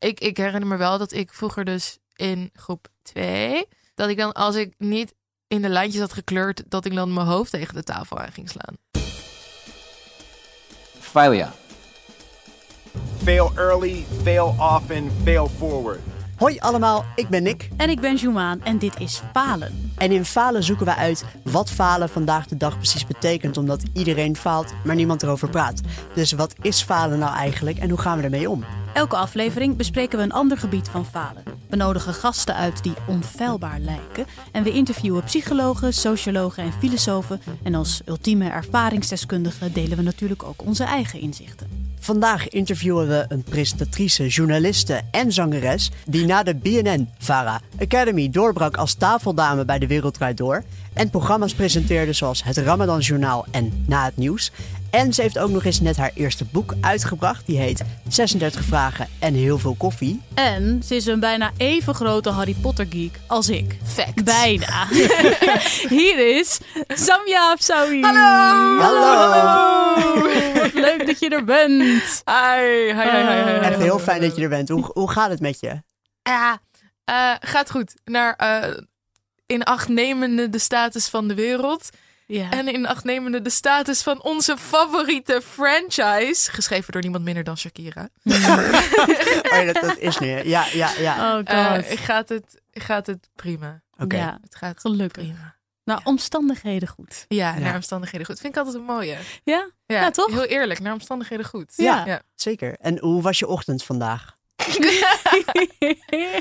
Ik, ik herinner me wel dat ik vroeger dus in groep 2... dat ik dan als ik niet in de lijntjes had gekleurd... dat ik dan mijn hoofd tegen de tafel aan ging slaan. Failure. Fail early, fail often, fail forward. Hoi allemaal, ik ben Nick. En ik ben Jumaan en dit is Falen. En in Falen zoeken we uit wat falen vandaag de dag precies betekent, omdat iedereen faalt, maar niemand erover praat. Dus wat is falen nou eigenlijk en hoe gaan we ermee om? Elke aflevering bespreken we een ander gebied van falen. We nodigen gasten uit die onfeilbaar lijken. En we interviewen psychologen, sociologen en filosofen. En als ultieme ervaringsdeskundige delen we natuurlijk ook onze eigen inzichten. Vandaag interviewen we een presentatrice, journaliste en zangeres die na de BNN-VARA Academy doorbrak als tafeldame bij De Wereld Draait Door en programma's presenteerde zoals Het Ramadan Journaal en Na het Nieuws. En ze heeft ook nog eens net haar eerste boek uitgebracht. Die heet 36 vragen en heel veel koffie. En ze is een bijna even grote Harry Potter geek als ik. Fact. Bijna. Hier is Samia Afsawi. Hallo! Hallo! Wat leuk dat je er bent. Hi, hi, hi, hi, hi, hi. Echt heel fijn dat je er bent. Hoe, hoe gaat het met je? Ja, eh, gaat goed. Naar eh, in acht nemende de status van de wereld. Ja. En in acht nemende de status van onze favoriete franchise. Geschreven door niemand minder dan Shakira. Oh, ja, dat, dat is nu. Ja, ja, ja. Oh Eh, god. gaat, het, gaat het prima. Oké. Ja, Het gaat gelukkig. prima. Nou, omstandigheden goed. Ja, Ja. naar omstandigheden goed. Vind ik altijd een mooie. Ja? Ja, Ja, toch? Heel eerlijk, naar omstandigheden goed. Ja. ja. Zeker. En hoe was je ochtend vandaag?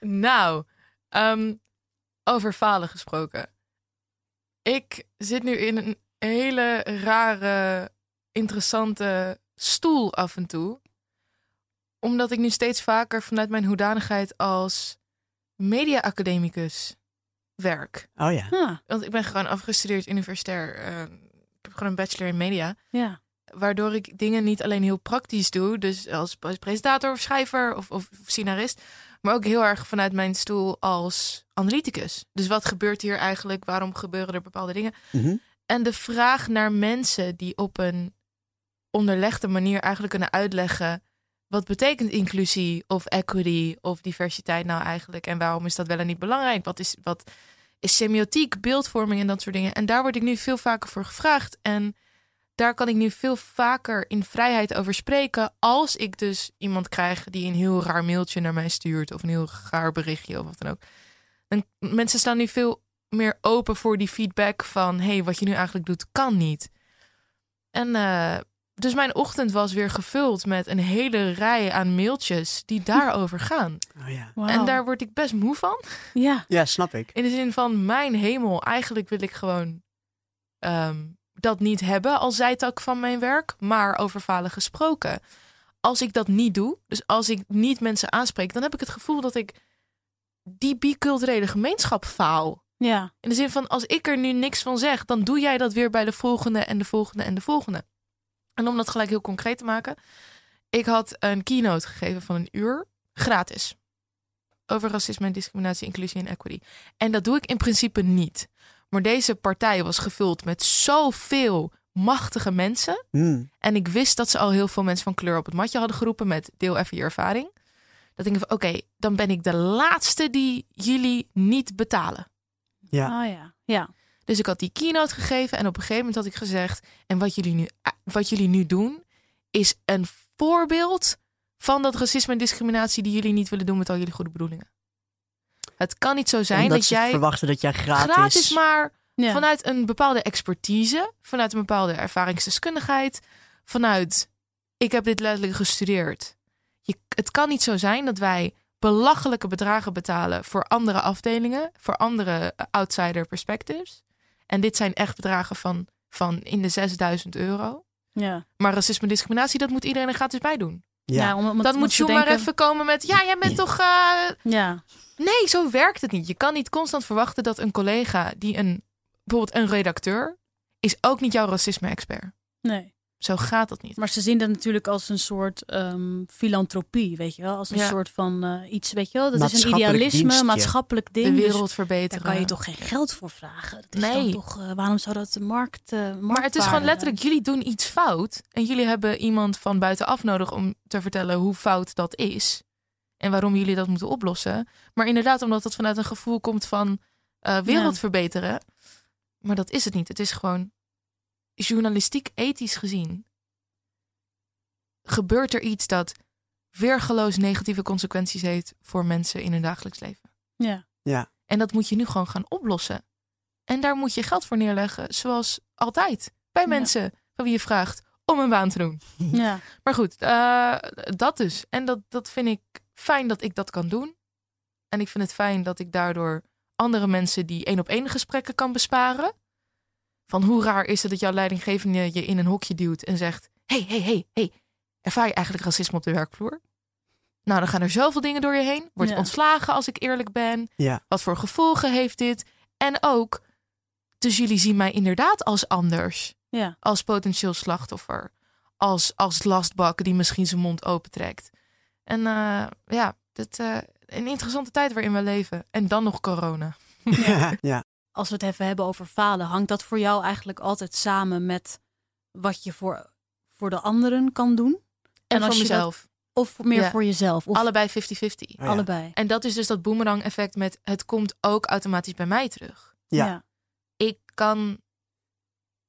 Nou, ehm, over falen gesproken. Ik zit nu in een hele rare, interessante stoel af en toe. Omdat ik nu steeds vaker vanuit mijn hoedanigheid als media-academicus werk. Oh ja. Want ik ben gewoon afgestudeerd universitair. eh, ik heb gewoon een bachelor in media. ja. Waardoor ik dingen niet alleen heel praktisch doe, dus als als presentator of schrijver of, of, of scenarist, maar ook heel erg vanuit mijn stoel als analyticus. Dus wat gebeurt hier eigenlijk? Waarom gebeuren er bepaalde dingen? Mhm. En de vraag naar mensen die op een onderlegde manier eigenlijk kunnen uitleggen wat betekent inclusie of equity of diversiteit nou eigenlijk en waarom is dat wel en niet belangrijk? Wat is, wat is semiotiek, beeldvorming en dat soort dingen? En daar word ik nu veel vaker voor gevraagd en daar kan ik nu veel vaker in vrijheid over spreken als ik dus iemand krijg die een heel raar mailtje naar mij stuurt of een heel raar berichtje of wat dan ook. En mensen staan nu veel meer open voor die feedback van hey, wat je nu eigenlijk doet kan niet. En eh, dus mijn ochtend was weer gevuld met een hele rij aan mailtjes die daarover gaan. Oh ja. En daar word ik best moe van. Ja. Ja, snap ik. In de zin van mijn hemel, eigenlijk wil ik gewoon ehm, dat niet hebben als zijtak van mijn werk, maar over falen gesproken. Als ik dat niet doe, dus als ik niet mensen aanspreek, dan heb ik het gevoel dat ik die biculturele gemeenschap faal. Ja. In de zin van, als ik er nu niks van zeg, dan doe jij dat weer bij de volgende en de volgende en de volgende. En om dat gelijk heel concreet te maken, ik had een keynote gegeven van een uur, gratis. Over racisme en discriminatie, inclusie en equity. En dat doe ik in principe niet. Maar deze partij was gevuld met zoveel machtige mensen. Hmm. En ik wist dat ze al heel veel mensen van kleur op het matje hadden geroepen met deel even je ervaring. Dat ik van oké, dan ben ik de laatste die jullie niet betalen. Ja. Oh ja. Ja. Dus ik had die keynote gegeven en op een gegeven moment had ik gezegd: en wat jullie nu, wat jullie nu doen, is een voorbeeld van dat racisme en discriminatie die jullie niet willen doen met al jullie goede bedoelingen. Het kan niet zo zijn Omdat dat ze jij verwachten dat jij gratis... gratis maar ja. vanuit een bepaalde expertise, vanuit een bepaalde ervaringsdeskundigheid, vanuit ik heb dit letterlijk gestudeerd. Je, het kan niet zo zijn dat wij belachelijke bedragen betalen voor andere afdelingen, voor andere eh, outsider perspectives. En dit zijn echt bedragen van, van in de 6000 euro. Ja. Maar racisme en discriminatie, dat moet iedereen er gratis bij doen. Ja. om, om, Dat om moet Sjoe maar denken- even komen met, ja, jij bent toch... eh, Ja. Nee, zo werkt het niet. Je kan niet constant verwachten dat een collega die een, bijvoorbeeld een redacteur, is ook niet jouw racisme-expert. Nee. Zo gaat dat niet. Maar ze zien dat natuurlijk als een soort ehm, filantropie, weet je wel? Als een Ja. soort van eh, iets, weet je wel? Dat is een idealisme, dienstje. maatschappelijk ding. De dus wereld daar verbeteren. kan je toch geen geld voor vragen? Dat is Nee. dan toch, eh, waarom zou dat de markt, eh maar het is gewoon letterlijk, jullie doen iets fout. En jullie hebben iemand van buitenaf nodig om te vertellen hoe fout dat is. en waarom jullie dat moeten oplossen. Maar inderdaad, omdat het vanuit een gevoel komt van eh, wereld Ja. verbeteren. Maar dat is het niet. Het is gewoon journalistiek ethisch gezien. Gebeurt er iets dat weergeloos negatieve consequenties heeft voor mensen in hun dagelijks leven. Ja. En dat moet je nu gewoon gaan oplossen. En daar moet je geld voor neerleggen, zoals altijd. Bij Ja. mensen van wie je vraagt om een baan te doen. Ja. Maar goed, eh, dat dus. En dat, dat vind ik fijn dat ik dat kan doen. En ik vind het fijn dat ik daardoor andere mensen die één op één gesprekken kan besparen. Van hoe raar is het dat jouw leidinggevende je in een hokje duwt en zegt: hey, hey, hey, hey, ervaar je eigenlijk racisme op de werkvloer? Nou, dan gaan er zoveel dingen door je heen. Word je Ja. ontslagen als ik eerlijk ben? Ja. Wat voor gevolgen heeft dit? En ook, dus jullie zien mij inderdaad als anders Ja. als potentieel slachtoffer. Als, als lastbak die misschien zijn mond opentrekt. En eh, ja, dit, eh, een interessante tijd waarin we leven. En dan nog corona. Ja. ja. Als we het even hebben over falen, hangt dat voor jou eigenlijk altijd samen met wat je voor, voor de anderen kan doen? En, als voor je dat- mezelf. Of meer Ja. voor jezelf? Of Allebei 50-50. Oh ja. allebei? En dat is dus dat boomerang effect met het komt ook automatisch bij mij terug. Ja. Ik kan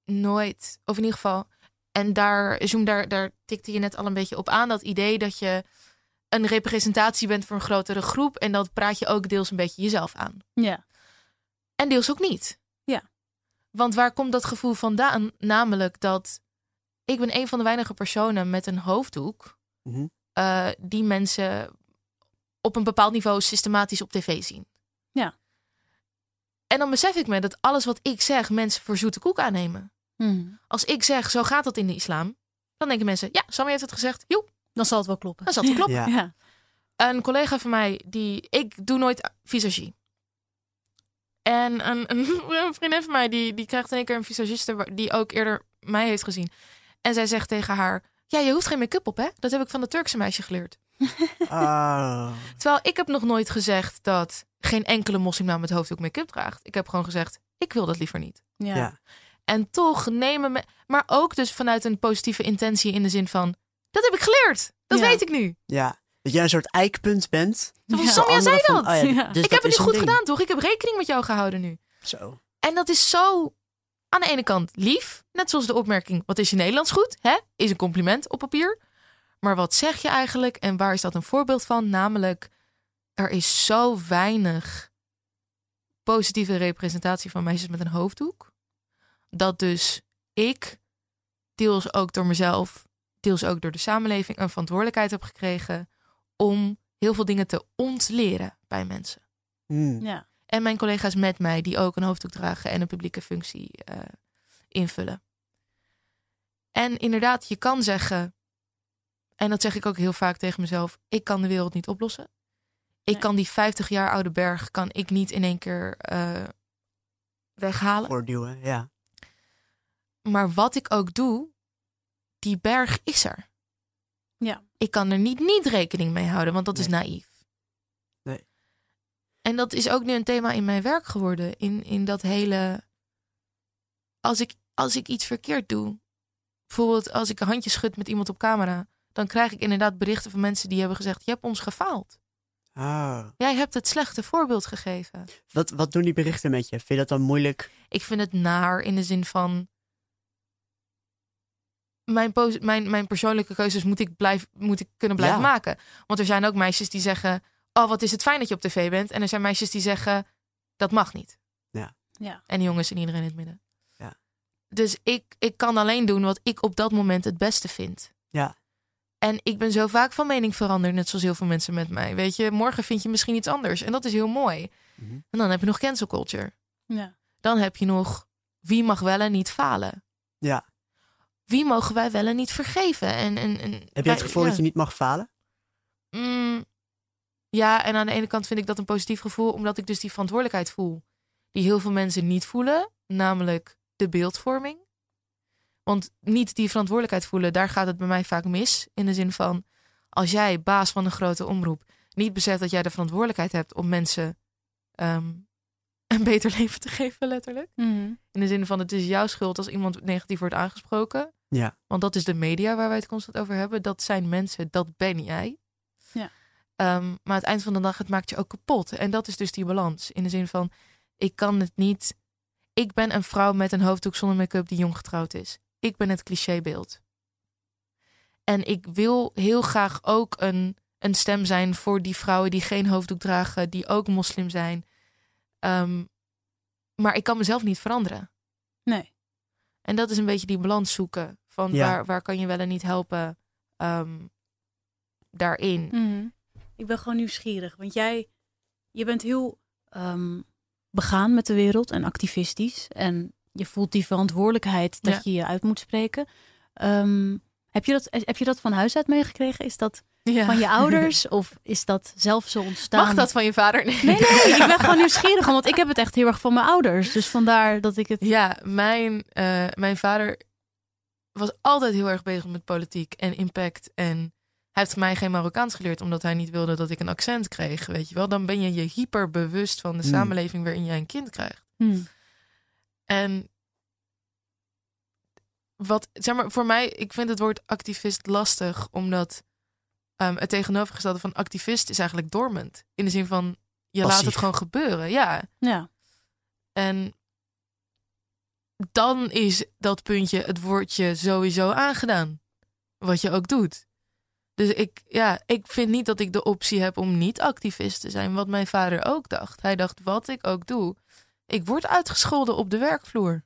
nooit, of in ieder geval, en daar, Zoom, daar, daar tikte je net al een beetje op aan, dat idee dat je een representatie bent voor een grotere groep. En dat praat je ook deels een beetje jezelf aan. Ja. En deels ook niet. Ja. Want waar komt dat gevoel vandaan? Namelijk dat ik ben een van de weinige personen met een hoofddoek Mhm. eh, die mensen op een bepaald niveau systematisch op tv zien. Ja. En dan besef ik me dat alles wat ik zeg mensen voor zoete koek aannemen. Hm. Als ik zeg, zo gaat dat in de islam, dan denken mensen, ja, Sammy heeft het gezegd, joep, Dan zal het wel kloppen. dan zal het wel kloppen. Ja. Ja. Een collega van mij, die ik doe nooit visagie. En een, een, een vriendin van mij, die, die krijgt in één keer een visagiste die ook eerder mij heeft gezien. En zij zegt tegen haar, ja, je hoeft geen make-up op, hè? Dat heb ik van de Turkse meisje geleerd. Oh. Terwijl ik heb nog nooit gezegd dat geen enkele moslim nou met hoofddoek make-up draagt. Ik heb gewoon gezegd, ik wil dat liever niet. Ja. Ja. En toch nemen me, maar ook dus vanuit een positieve intentie in de zin van, dat heb ik geleerd. Dat Ja. weet ik nu. Ja. Dat jij een soort eikpunt bent. Ja. Samia zei Anderen van, dat. oh ja, Ja. dus ik dat heb het nu goed ding. gedaan, toch? Ik heb rekening met jou gehouden nu. Zo. En dat is zo aan de ene kant lief. Net zoals de opmerking, wat is je Nederlands goed? Hè? Is een compliment op papier. Maar wat zeg je eigenlijk en waar is dat een voorbeeld van? Namelijk, er is zo weinig positieve representatie van meisjes met een hoofddoek. Dat dus ik, deels ook door mezelf, deels ook door de samenleving, een verantwoordelijkheid heb gekregen om heel veel dingen te ontleren bij mensen. Hmm. Ja. En mijn collega's met mij die ook een hoofddoek dragen en een publieke functie eh, invullen. En inderdaad, je kan zeggen, en dat zeg ik ook heel vaak tegen mezelf, ik kan de wereld niet oplossen. Ik Nee. kan die 50 jaar oude berg kan ik niet in één keer eh, weghalen. Voortduwen, ja. Maar wat ik ook doe, die berg is er. Ja. Ik kan er niet niet rekening mee houden, want dat is naïef. Nee. En dat is ook nu een thema in mijn werk geworden. In, in dat hele. Als ik, als ik iets verkeerd doe. Bijvoorbeeld als ik een handje schud met iemand op camera. Dan krijg ik inderdaad berichten van mensen die hebben gezegd: Je hebt ons gefaald. Oh. Jij hebt het slechte voorbeeld gegeven. Wat, wat doen die berichten met je? Vind je dat dan moeilijk? Ik vind het naar in de zin van. Mijn, mijn, mijn persoonlijke keuzes moet ik, blijf, moet ik kunnen blijven Ja. maken. Want er zijn ook meisjes die zeggen: Oh, wat is het fijn dat je op tv bent. En er zijn meisjes die zeggen: Dat mag niet. Ja. En jongens en iedereen in het midden. Ja. Dus ik, ik kan alleen doen wat ik op dat moment het beste vind. Ja. En ik ben zo vaak van mening veranderd, net zoals heel veel mensen met mij. Weet je, morgen vind je misschien iets anders. En dat is heel mooi. Mhm. En dan heb je nog cancel culture. Ja. Dan heb je nog wie mag wel en niet falen. Ja. Wie mogen wij wel en niet vergeven? En, en, en, Heb je het gevoel dat je niet mag falen? Mm, ja, en aan de ene kant vind ik dat een positief gevoel, omdat ik dus die verantwoordelijkheid voel. Die heel veel mensen niet voelen, namelijk de beeldvorming. Want niet die verantwoordelijkheid voelen, daar gaat het bij mij vaak mis. In de zin van, als jij, baas van een grote omroep, niet beseft dat jij de verantwoordelijkheid hebt om mensen ehm, een beter leven te geven, letterlijk. Mhm. In de zin van, het is jouw schuld als iemand negatief wordt aangesproken. Ja. Want dat is de media waar wij het constant over hebben. Dat zijn mensen, dat ben jij. Ja. Ehm, maar aan het eind van de dag, het maakt je ook kapot. En dat is dus die balans. In de zin van, ik kan het niet... Ik ben een vrouw met een hoofddoek zonder make-up die jong getrouwd is. Ik ben het clichébeeld. En ik wil heel graag ook een, een stem zijn voor die vrouwen die geen hoofddoek dragen, die ook moslim zijn. Ehm, maar ik kan mezelf niet veranderen. Nee. En dat is een beetje die balans zoeken. Van Ja. waar, waar kan je wel en niet helpen ehm, daarin. Mhm. Ik ben gewoon nieuwsgierig. Want jij je bent heel ehm, begaan met de wereld en activistisch. En je voelt die verantwoordelijkheid dat Ja. je je uit moet spreken. Ehm, heb, je dat, heb je dat van huis uit meegekregen? Is dat Ja. van je ouders? of is dat zelf zo ontstaan? Mag dat van je vader? Nee. Nee, nee, ik ben gewoon nieuwsgierig. Want ik heb het echt heel erg van mijn ouders. Dus vandaar dat ik het... Ja, mijn, eh, mijn vader was altijd heel erg bezig met politiek en impact. En hij heeft mij geen Marokkaans geleerd omdat hij niet wilde dat ik een accent kreeg. Weet je wel, dan ben je je hyper bewust van de Hmm. samenleving waarin jij een kind krijgt. Hm. En wat, zeg maar, voor mij, ik vind het woord activist lastig, omdat ehm, het tegenovergestelde van activist is eigenlijk dormant. In de zin van, je laat het gewoon gebeuren. Ja, Ja. en dan is dat puntje het woordje sowieso aangedaan. Wat je ook doet. Dus ik, ja, ik vind niet dat ik de optie heb om niet activist te zijn. Wat mijn vader ook dacht. Hij dacht, wat ik ook doe, ik word uitgescholden op de werkvloer.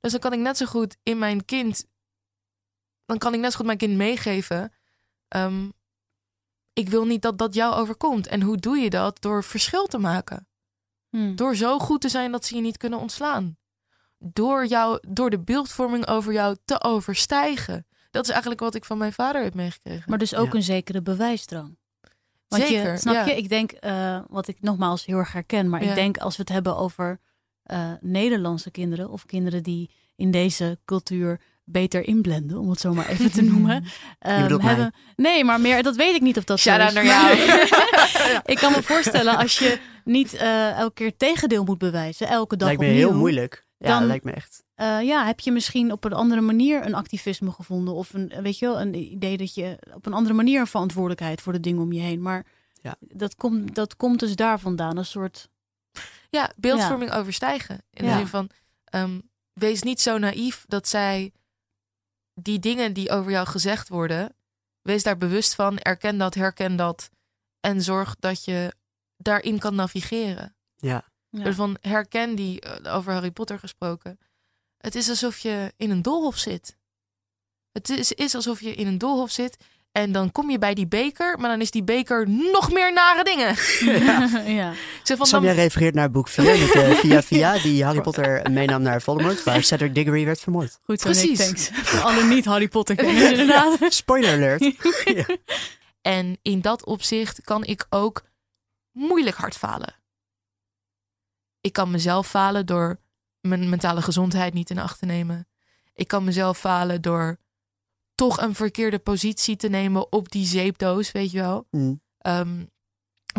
Dus dan kan ik net zo goed in mijn kind... Dan kan ik net zo goed mijn kind meegeven... ehm, ik wil niet dat dat jou overkomt. En hoe doe je dat? Door verschil te maken. Hm. Door zo goed te zijn dat ze je niet kunnen ontslaan. Door, jou, door de beeldvorming over jou te overstijgen. Dat is eigenlijk wat ik van mijn vader heb meegekregen. Maar dus ook Ja. een zekere bewijsdrang. Want Zeker, je, snap ja. je? Ik denk, eh, wat ik nogmaals heel erg herken, maar Ja. ik denk als we het hebben over eh, Nederlandse kinderen of kinderen die in deze cultuur beter inblenden, om het zo maar even te noemen. ehm, hebben, nee, maar meer, dat weet ik niet of dat zo is. naar jou. ik kan me voorstellen als je niet eh, elke keer tegendeel moet bewijzen, elke dag lijkt me opnieuw. heel moeilijk. Ja, Dan- dat lijkt me echt. eh, ja, heb je misschien op een andere manier een activisme gevonden? Of een, weet je wel, een idee dat je op een andere manier een verantwoordelijkheid voor de dingen om je heen. Maar Ja. dat, komt, dat komt dus daar vandaan. Een soort. Ja, beeldvorming overstijgen. In Ja. de zin van, ehm, wees niet zo naïef dat zij die dingen die over jou gezegd worden, wees daar bewust van, erken dat, herken dat en zorg dat je daarin kan navigeren. Ja. Ja. Dus van herken die, eh, over Harry Potter gesproken. Het is alsof je in een doolhof zit. Het is, is alsof je in een doolhof zit en dan kom je bij die beker, maar dan is die beker nog meer nare dingen. ja. Van, Samja dan, refereert naar boek 4 met eh, Via Via, die Harry Potter meenam naar Voldemort, waar Cedric Diggory werd vermoord. Goed zo, Precies. Nick, thanks. Voor alle niet-Harry Potter kenners, inderdaad. Spoiler alert. Ja. En in dat opzicht kan ik ook moeilijk hard falen. Ik kan mezelf falen door mijn mentale gezondheid niet in acht te nemen. Ik kan mezelf falen door toch een verkeerde positie te nemen op die zeepdoos, weet je wel. Hm. Ehm,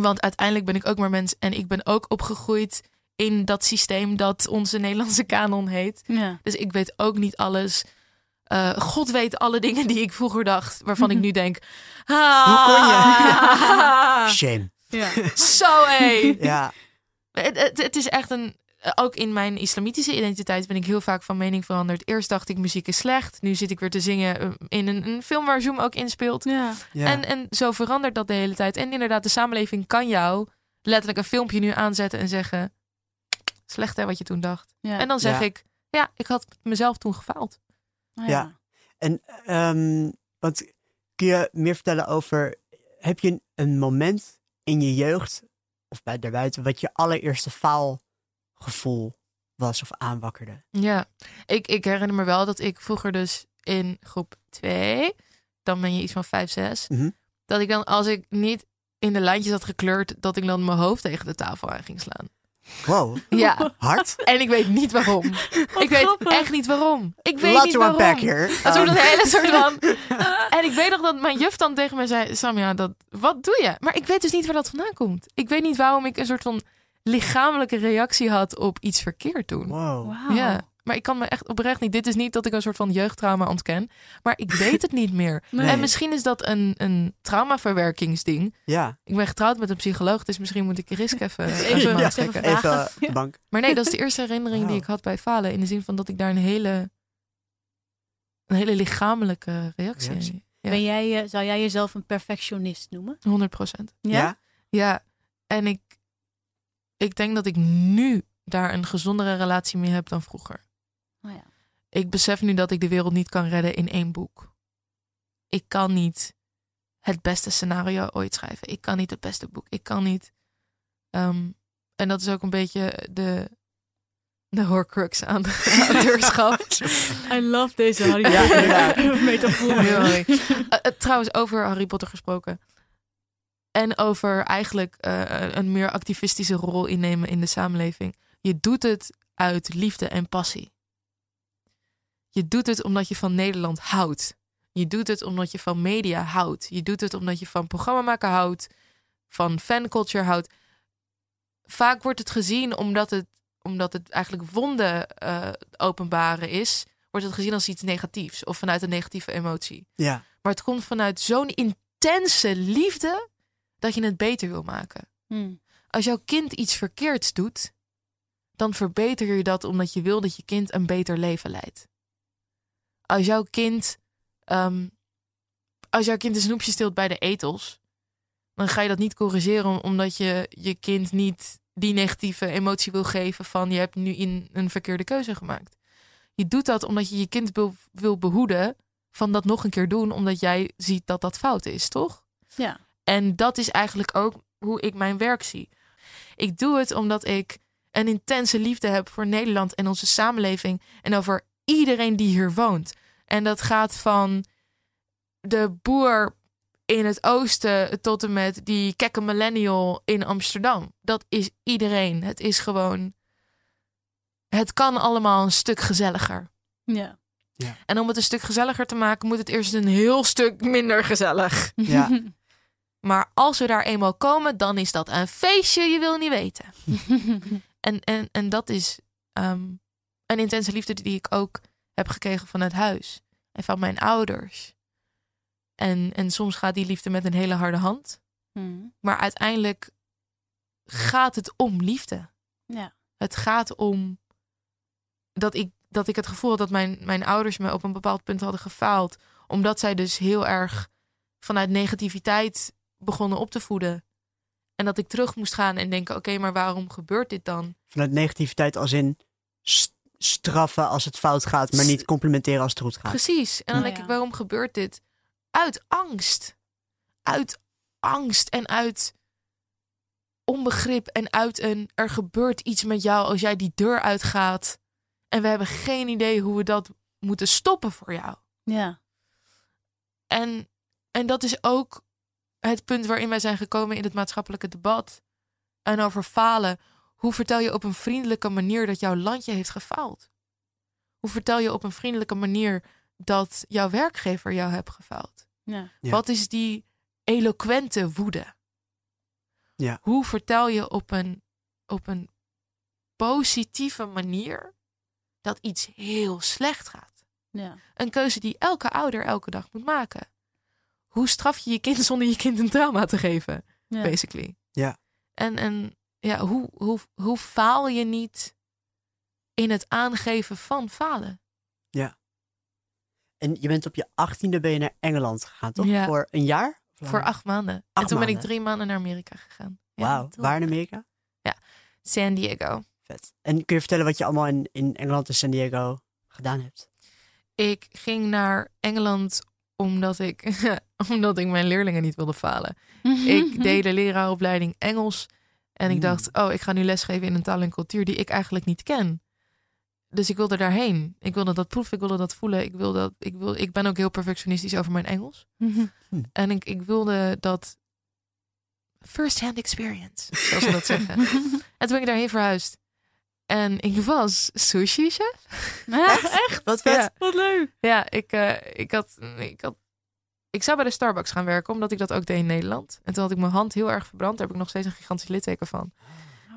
want uiteindelijk ben ik ook maar mens en ik ben ook opgegroeid in dat systeem dat onze Nederlandse kanon heet. Ja. Dus ik weet ook niet alles. Eh, God weet alle dingen die ik vroeger dacht, waarvan ik nu denk. Hoe kon Ah, Shame. Ja. Zo hé. Ja. Het, het, het is echt een. Ook in mijn islamitische identiteit ben ik heel vaak van mening veranderd. Eerst dacht ik muziek is slecht. Nu zit ik weer te zingen eh, in een, een film waar Zoom ook inspeelt. Ja. ja. En, en zo verandert dat de hele tijd. En inderdaad, de samenleving kan jou letterlijk een filmpje nu aanzetten en zeggen: slecht hè wat je toen dacht. Ja. En dan zeg Ja. ik: ja, ik had mezelf toen gefaald. Ah, Ja. En ehm, wat kun je meer vertellen over, heb je een, een moment in je jeugd, of bij daarbuiten, wat je allereerste faalgevoel was of aanwakkerde? Ja, ik, ik herinner me wel dat ik vroeger dus in groep 2, dan ben je iets van 5, 6, Mhm. dat ik dan als ik niet in de lijntjes had gekleurd, dat ik dan mijn hoofd tegen de tafel aan ging slaan. Wow, Ja, hard? en ik weet niet waarom. ik weet grappig. echt niet waarom. Ik weet Laat niet waarom. unpack hier. Dat Um, dat hele soort van. En ik weet nog dat mijn juf dan tegen mij zei: Samia, dat, wat doe je? Maar ik weet dus niet waar dat vandaan komt. Ik weet niet waarom ik een soort van lichamelijke reactie had op iets verkeerd doen. wow. Ja. Maar ik kan me echt oprecht niet. Dit is niet dat ik een soort van jeugdtrauma ontken. Maar ik weet het niet meer. Nee. En misschien is dat een, een traumaverwerkingsding. Ja, Ik ben getrouwd met een psycholoog, dus misschien moet ik Risk even, Even- ja, even- even bank. Maar nee, dat is de eerste herinnering die ik had bij falen. In de zin van dat ik daar een hele, een hele lichamelijke reactie Reactie. in. Ja, Ben jij, eh, zou jij jezelf een perfectionist noemen? 100 procent. Ja? Ja, en ik, ik denk dat ik nu daar een gezondere relatie mee heb dan vroeger. Oh ja. Ik besef nu dat ik de wereld niet kan redden in één boek. Ik kan niet het beste scenario ooit schrijven. Ik kan niet het beste boek. Ik kan niet. ehm, en dat is ook een beetje de, de horcrux aan auteurschap. I love deze Harry Ja, Potter inderdaad. metafoor. Eh, eh, trouwens, over Harry Potter gesproken. En over eigenlijk eh, een meer activistische rol innemen in de samenleving. Je doet het uit liefde en passie. Je doet het omdat je van Nederland houdt. Je doet het omdat je van media houdt. Je doet het omdat je van programma maken houdt. Van fanculture houdt. Vaak wordt het gezien omdat het, omdat het eigenlijk wonden eh, openbaren is. Wordt het gezien als iets negatiefs. Of vanuit een negatieve emotie. Ja, Maar het komt vanuit zo'n intense liefde dat je het beter wil maken. Hmm. Als jouw kind iets verkeerds doet, dan verbeter je dat omdat je wil dat je kind een beter leven leidt. Als jouw kind, ehm, als jouw kind een snoepje steelt bij de etels, dan ga je dat niet corrigeren omdat je je kind niet die negatieve emotie wil geven van je hebt nu in een verkeerde keuze gemaakt. Je doet dat omdat je je kind wil, wil behoeden van dat nog een keer doen, omdat jij ziet dat dat fout is, toch? Ja. En dat is eigenlijk ook hoe ik mijn werk zie. Ik doe het omdat ik een intense liefde heb voor Nederland en onze samenleving en over iedereen die hier woont. En dat gaat van de boer in het oosten tot en met die kekke millennial in Amsterdam. Dat is iedereen. Het is gewoon. Het kan allemaal een stuk gezelliger. Ja. En om het een stuk gezelliger te maken, moet het eerst een heel stuk minder gezellig. ja. Maar als we daar eenmaal komen, dan is dat een feestje, je wil niet weten. En, en, en dat is ehm, een intense liefde die ik ook heb gekregen vanuit huis en van mijn ouders. En, en soms gaat die liefde met een hele harde hand. Hmm. Maar uiteindelijk gaat het om liefde. Ja. Het gaat om dat ik, dat ik het gevoel had dat mijn, mijn ouders me op een bepaald punt hadden gefaald. Omdat zij dus heel erg vanuit negativiteit begonnen op te voeden. En dat ik terug moest gaan en denken: oké, maar waarom gebeurt dit dan? Vanuit negativiteit als in st- straffen als het fout gaat, maar niet complimenteren als het goed gaat. Precies. En dan Ja. denk ik: waarom gebeurt dit? Uit angst. Uit angst en uit onbegrip en uit een er gebeurt iets met jou als jij die deur uitgaat. En we hebben geen idee hoe we dat moeten stoppen voor jou. Ja. En, en dat is ook het punt waarin wij zijn gekomen in het maatschappelijke debat. En over falen. Hoe vertel je op een vriendelijke manier dat jouw landje heeft gefaald? Hoe vertel je op een vriendelijke manier dat jouw werkgever jou heeft gefaald? Ja. Ja. Wat is die eloquente woede? Ja. Hoe vertel je op een, op een positieve manier dat iets heel slecht gaat? Ja. Een keuze die elke ouder elke dag moet maken. Hoe straf je je kind zonder je kind een trauma te geven, Ja. basically. Ja. En, en ja, hoe, hoe, hoe faal je niet in het aangeven van falen? En je bent op je achttiende ben je naar Engeland gegaan, toch? Ja. Voor een jaar? Voor acht maanden. en Acht toen ben ik drie maanden naar Amerika gegaan. Ja, Wauw. Waar in Amerika? San Diego. Vet. En kun je vertellen wat je allemaal in, in Engeland en San Diego gedaan hebt? Ik ging naar Engeland omdat ik, omdat ik mijn leerlingen niet wilde falen. Ik deed de leraaropleiding Engels. En ik Mm. dacht, oh, ik ga nu lesgeven in een taal en cultuur die ik eigenlijk niet ken. Dus ik wilde daarheen. Ik wilde dat proeven, ik wilde dat voelen. Ik, wilde dat, ik, wil, ik ben ook heel perfectionistisch over mijn Engels. En ik, ik wilde dat first-hand experience, zoals ze dat zeggen. En toen ben ik daarheen verhuisd. En ik was sushi-chef. Echt? Wat vet. Ja. Wat leuk. Ja, ik, eh, ik, had, ik had. Ik zou bij de Starbucks gaan werken, omdat ik dat ook deed in Nederland. En toen had ik mijn hand heel erg verbrand. Daar heb ik nog steeds een gigantisch litteken van.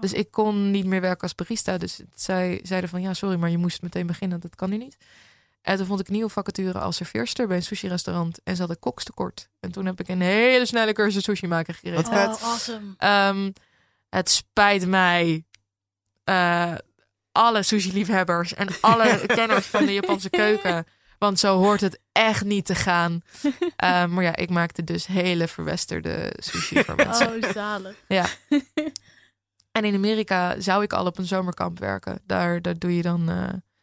Dus ik kon niet meer werken als barista. Dus zij zeiden van ja, sorry, maar je moest meteen beginnen. Dat kan nu niet. En toen vond ik een nieuwe vacature als serveerster bij een sushi-restaurant. En ze hadden kokstekort. En toen heb ik een hele snelle cursus sushi maken gekregen. Wat vet. Oh, awesome. Ehm, het spijt mij. Eh, alle sushi-liefhebbers en alle kenners van de Japanse keuken. Want zo hoort het echt niet te gaan. Ehm, maar ja, ik maakte dus hele verwesterde sushi voor mensen. Oh, zalig. Ja. En in Amerika zou ik al op een zomerkamp werken. Daar, daar doe je dan eh,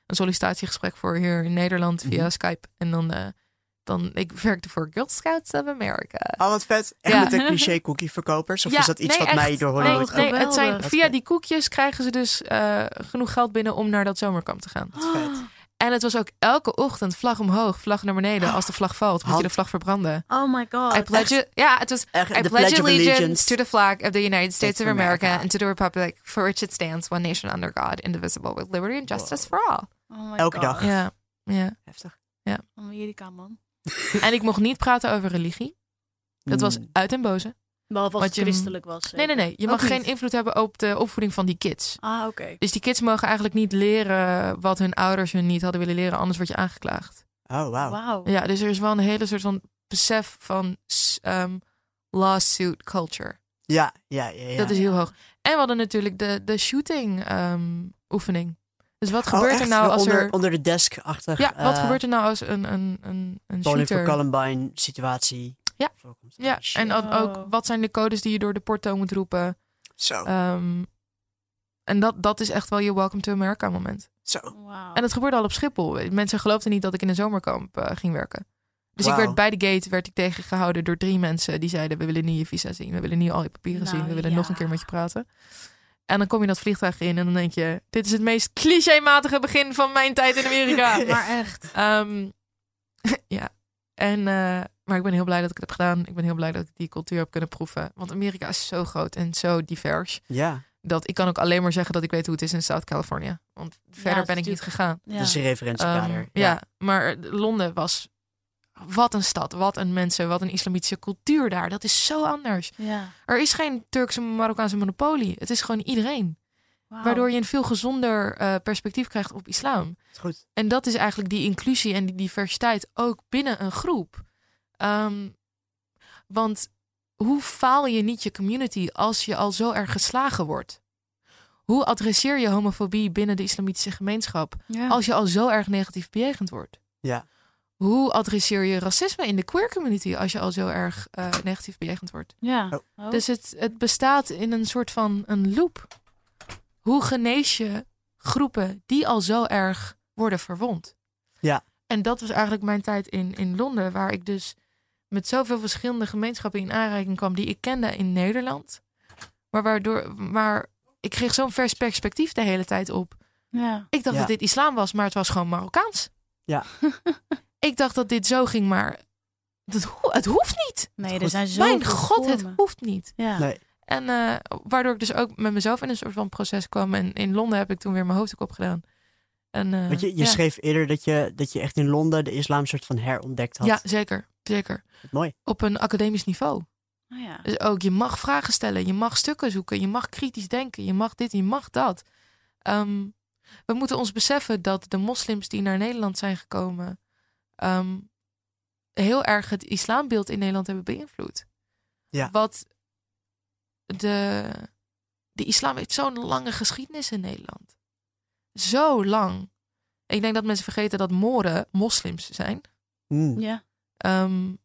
een sollicitatiegesprek voor hier in Nederland via Mhm. Skype. En dan, eh, dan, ik werkte voor Girl Scouts of America. Oh, wat vet. Ja. met de cliché cookie verkopers? Of Ja, is dat iets nee, wat mij door Nee, Hollywood... Oh, nee, het zijn, Dat via die koekjes krijgen ze dus eh, genoeg geld binnen om naar dat zomerkamp te gaan. Wat vet. En het was ook elke ochtend vlag omhoog, vlag naar beneden. Als de vlag valt, moet je de vlag verbranden. Oh my god. I pledge, ja, het was Echt, I pledge allegiance, to the flag of the United States of America, America. and to the republic for which it stands, one nation under God, indivisible, with liberty and justice for all. Oh my Elke god. dag. Ja, ja. Heftig. Amerika, man. En ik mocht niet praten over religie. Dat was Mm. uit en boze. Behalve als Wat het je- christelijk was. Nee, nee, nee. Je mag geen invloed hebben op de opvoeding van die kids. Ah, oké. Dus die kids mogen eigenlijk niet leren wat hun ouders hun niet hadden willen leren, anders word je aangeklaagd. Oh, wauw. Wauw. Ja, dus er is wel een hele soort van besef van ehm, lawsuit culture. Ja, ja, ja. ja. Dat is heel hoog. En we hadden natuurlijk de, de shooting ehm, oefening. Dus wat Oh, gebeurt er nou als onder, er... Onder de desk-achtig... Ja, wat eh, gebeurt er nou als een, een, een, een Bowling for shooter... Columbine situatie. Ja. voorkomt. Ja, en ook, ook Oh. wat zijn de codes die je door de porto moet roepen. Zo, Ehm, en dat, dat is echt wel je Welcome to America moment. zo. Wauw. En het gebeurde al op Schiphol. Mensen geloofden niet dat ik in een zomerkamp eh, ging werken. Dus ik werd bij de gate werd ik tegengehouden door drie mensen die zeiden: We willen niet je visa zien, we willen niet al je papieren Nou, zien, we willen ja. nog een keer met je praten. En dan kom je dat vliegtuig in en dan denk je: Dit is het meest clichématige begin van mijn tijd in Amerika. Maar echt. Ehm, ja, en, eh, maar ik ben heel blij dat ik het heb gedaan. Ik ben heel blij dat ik die cultuur heb kunnen proeven. Want Amerika is zo groot en zo divers. Ja, Dat ik kan ook alleen maar zeggen dat ik weet hoe het is in South California. Want verder ben ik niet gegaan. Ja. dat is een referentiekader. Ehm, ja. maar Londen was... Wat een stad, wat een mensen, wat een islamitische cultuur daar. Dat is zo anders. ja. Er is geen Turkse Marokkaanse monopolie. Het is gewoon iedereen. Waardoor je een veel gezonder eh, perspectief krijgt op islam. Is goed. En dat is eigenlijk die inclusie en die diversiteit ook binnen een groep. Ehm, want hoe faal je niet je community als je al zo erg geslagen wordt? Hoe adresseer je homofobie binnen de islamitische gemeenschap Ja. als je al zo erg negatief bejegend wordt? Ja. Hoe adresseer je racisme in de queer community als je al zo erg eh, negatief bejegend wordt? Ja. Oh. Oh. Dus het, het bestaat in een soort van een loop. Hoe genees je groepen die al zo erg worden verwond? Ja. En dat was eigenlijk mijn tijd in, in Londen, waar ik dus met zoveel verschillende gemeenschappen in aanraking kwam die ik kende in Nederland. Maar waardoor, maar ik kreeg zo'n vers perspectief de hele tijd op. ja. Ik dacht Ja. dat dit islam was, maar het was gewoon Marokkaans. Ja. ik dacht dat dit zo ging, maar dat, ho- het hoeft niet. Nee, er zijn zo Mijn god, het hoeft niet. Ja. Nee. En eh, waardoor ik dus ook met mezelf in een soort van proces kwam. En in Londen heb ik toen weer mijn hoofddoek opgedaan. En, eh, Want je, je ja. schreef eerder dat je, dat je echt in Londen de islam soort van herontdekt had. Ja, zeker. Zeker. Mooi. Op een academisch niveau. Oh, ja. Dus ook, je mag vragen stellen. Je mag stukken zoeken. Je mag kritisch denken. Je mag dit, je mag dat. Ehm, we moeten ons beseffen dat de moslims die naar Nederland zijn gekomen... ehm, heel erg het islambeeld in Nederland hebben beïnvloed. Ja. Wat de, de islam heeft zo'n lange geschiedenis in Nederland. Zo lang. Ik denk dat mensen vergeten dat Moren moslims zijn. Mm. Ja. Ehm,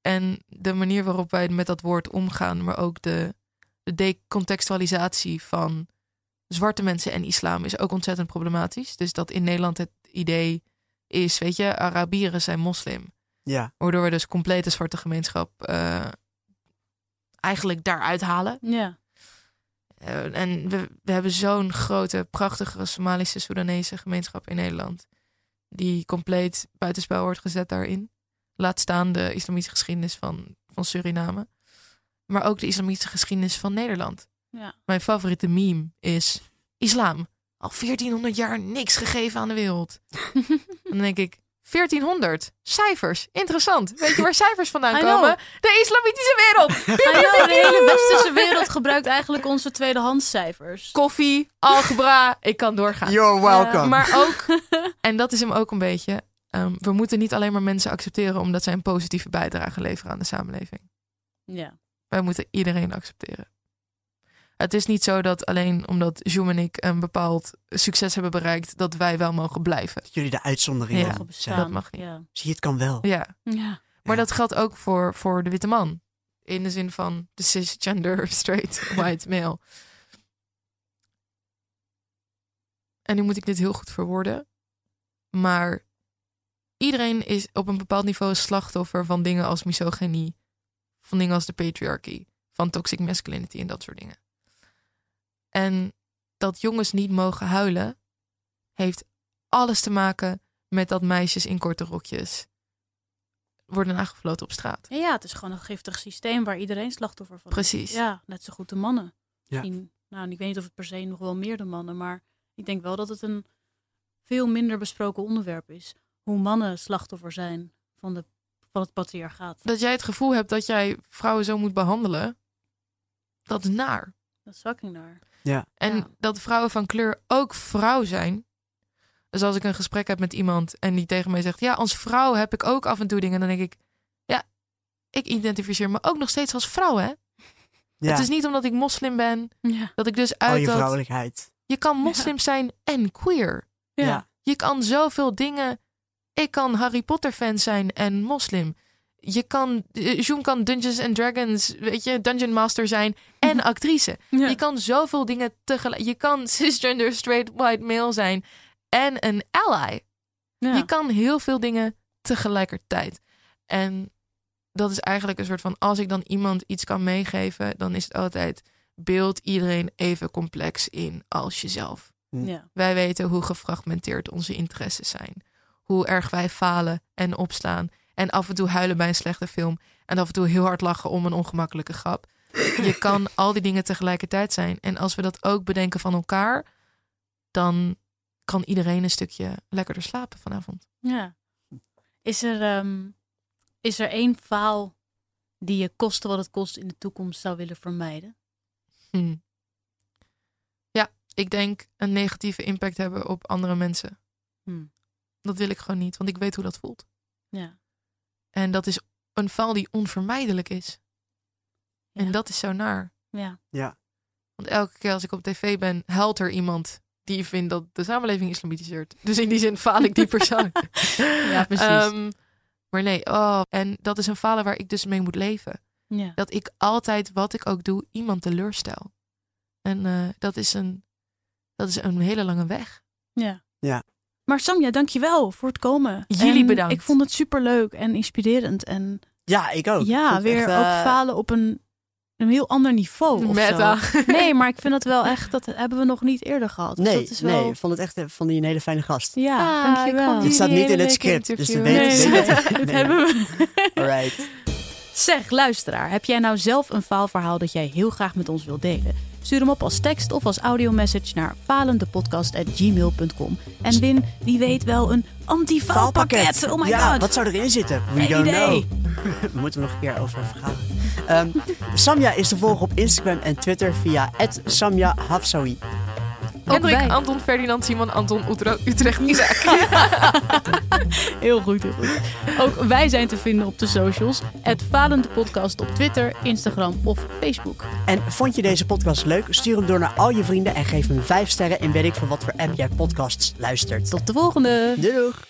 en de manier waarop wij met dat woord omgaan, maar ook de, de decontextualisatie van zwarte mensen en islam is ook ontzettend problematisch. Dus dat in Nederland het idee is, weet je, Arabieren zijn moslim. Ja. Waardoor we dus complete zwarte gemeenschap eh, eigenlijk daaruit halen. Ja. Eh, en we, we hebben zo'n grote, prachtige Somalische, Soedanese gemeenschap in Nederland. Die compleet buitenspel wordt gezet daarin. Laat staan de islamitische geschiedenis van, van Suriname. Maar ook de islamitische geschiedenis van Nederland. Ja. Mijn favoriete meme is islam. Al 1400 jaar niks gegeven aan de wereld. dan denk ik, 1400. Cijfers. Interessant. Weet je waar cijfers vandaan I know. komen? De islamitische wereld. Know, de hele westerse wereld gebruikt eigenlijk onze tweedehandscijfers. Koffie, algebra. Ik kan doorgaan. You're welcome. Maar ook, en dat is hem ook een beetje. ehm, we moeten niet alleen maar mensen accepteren omdat zij een positieve bijdrage leveren aan de samenleving. Ja. Wij moeten iedereen accepteren. Het is niet zo dat alleen omdat Joem en ik een bepaald succes hebben bereikt, dat wij wel mogen blijven. Dat jullie de uitzondering Ja. zijn. dat mag niet. Ja. Zie je, het kan wel. Ja, ja. maar Ja. dat geldt ook voor, voor de witte man. In de zin van de cisgender, straight, white male. En nu moet ik dit heel goed verwoorden. Maar iedereen is op een bepaald niveau slachtoffer van dingen als misogynie. Van dingen als de patriarchy. Van toxic masculinity en dat soort dingen. En dat jongens niet mogen huilen, heeft alles te maken met dat meisjes in korte rokjes worden aangefloten op straat. Ja, ja, het is gewoon een giftig systeem waar iedereen slachtoffer van is. Precies. Ja, net zo goed de mannen. Ja. Misschien, nou, ik weet niet of het per se nog wel meer de mannen, maar ik denk wel dat het een veel minder besproken onderwerp is. Hoe mannen slachtoffer zijn van, de, van het patriarchaat. Dat jij het gevoel hebt dat jij vrouwen zo moet behandelen, dat is naar. Dat is fucking naar. En Ja. dat vrouwen van kleur ook vrouw zijn. Dus als ik een gesprek heb met iemand en die tegen mij zegt: Ja, als vrouw heb ik ook af en toe dingen. Dan denk ik: Ja, ik identificeer me ook nog steeds als vrouw, hè? Ja. Het is niet omdat ik moslim ben Ja. dat ik dus Al uit je dat. vrouwelijkheid. Je kan moslim zijn en queer. Ja. Ja. Je kan zoveel dingen. Ik kan Harry Potter fan zijn en moslim. Je kan, eh, Joen kan Dungeons and Dragons, weet je, Dungeon Master zijn en actrice. Ja. Je kan zoveel dingen tegelijk. Je kan cisgender, straight, white male zijn en een ally. Ja. Je kan heel veel dingen tegelijkertijd. En dat is eigenlijk een soort van, als ik dan iemand iets kan meegeven, dan is het altijd, beeld iedereen even complex in als jezelf. Ja. Wij weten hoe gefragmenteerd onze interesses zijn. Hoe erg wij falen en opstaan. En af en toe huilen bij een slechte film. En af en toe heel hard lachen om een ongemakkelijke grap. Je kan al die dingen tegelijkertijd zijn. En als we dat ook bedenken van elkaar, dan kan iedereen een stukje lekkerder slapen vanavond. Ja. Is er, ehm, is er één faal die je koste wat het kost in de toekomst zou willen vermijden? Hm. Ja, ik denk een negatieve impact hebben op andere mensen. Hm. Dat wil ik gewoon niet, want ik weet hoe dat voelt. Ja. En dat is een val die onvermijdelijk is. Ja. En dat is zo naar. Ja. Want elke keer als ik op tv ben, huilt er iemand die vindt dat de samenleving islamitiseert. Dus in die zin faal ik die persoon. Ja, precies. Ehm, maar nee, oh, en dat is een falen waar ik dus mee moet leven. ja. Dat ik altijd, wat ik ook doe, iemand teleurstel. En eh, dat, is een, dat is een hele lange weg. Ja. Ja. Maar Samja, dankjewel voor het komen. Jullie En bedankt. Ik vond het superleuk en inspirerend. En Ja, ik ook. Ja, weer echt, ook eh, falen op een, een heel ander niveau. Of Meta. Zo. Nee, maar ik vind dat wel echt, dat hebben we nog niet eerder gehad. Dus Nee, dat is wel... nee, ik vond het echt eh, vond je een hele fijne gast. Ja, Ah, dankjewel. Dit staat niet in het script, dus weet- Nee, weet- dit nee. hebben we. Alright. Zeg, luisteraar, heb jij nou zelf een faalverhaal dat jij heel graag met ons wilt delen? Stuur hem op als tekst of als audiomessage naar falendepodcast.gmail.com. En win, wie weet wel, een anti-faalpakket. Oh my ja, god. wat zou erin zitten? We don't idee. know. We moeten nog een keer over vergaderen. Ehm, Samja is te volgen op Instagram en Twitter via Samja Hafsawi. Ook Hendrik. Anton, Ferdinand, Simon, Anton, Utrecht, Isaac. Heel goed, heel goed. Ook wij zijn te vinden op de socials. Het Falende Podcast op Twitter, Instagram of Facebook. En vond je deze podcast leuk? Stuur hem door naar al je vrienden en geef hem 5 sterren in weet ik van wat voor app jij podcasts luistert. Tot de volgende! Doei doeg!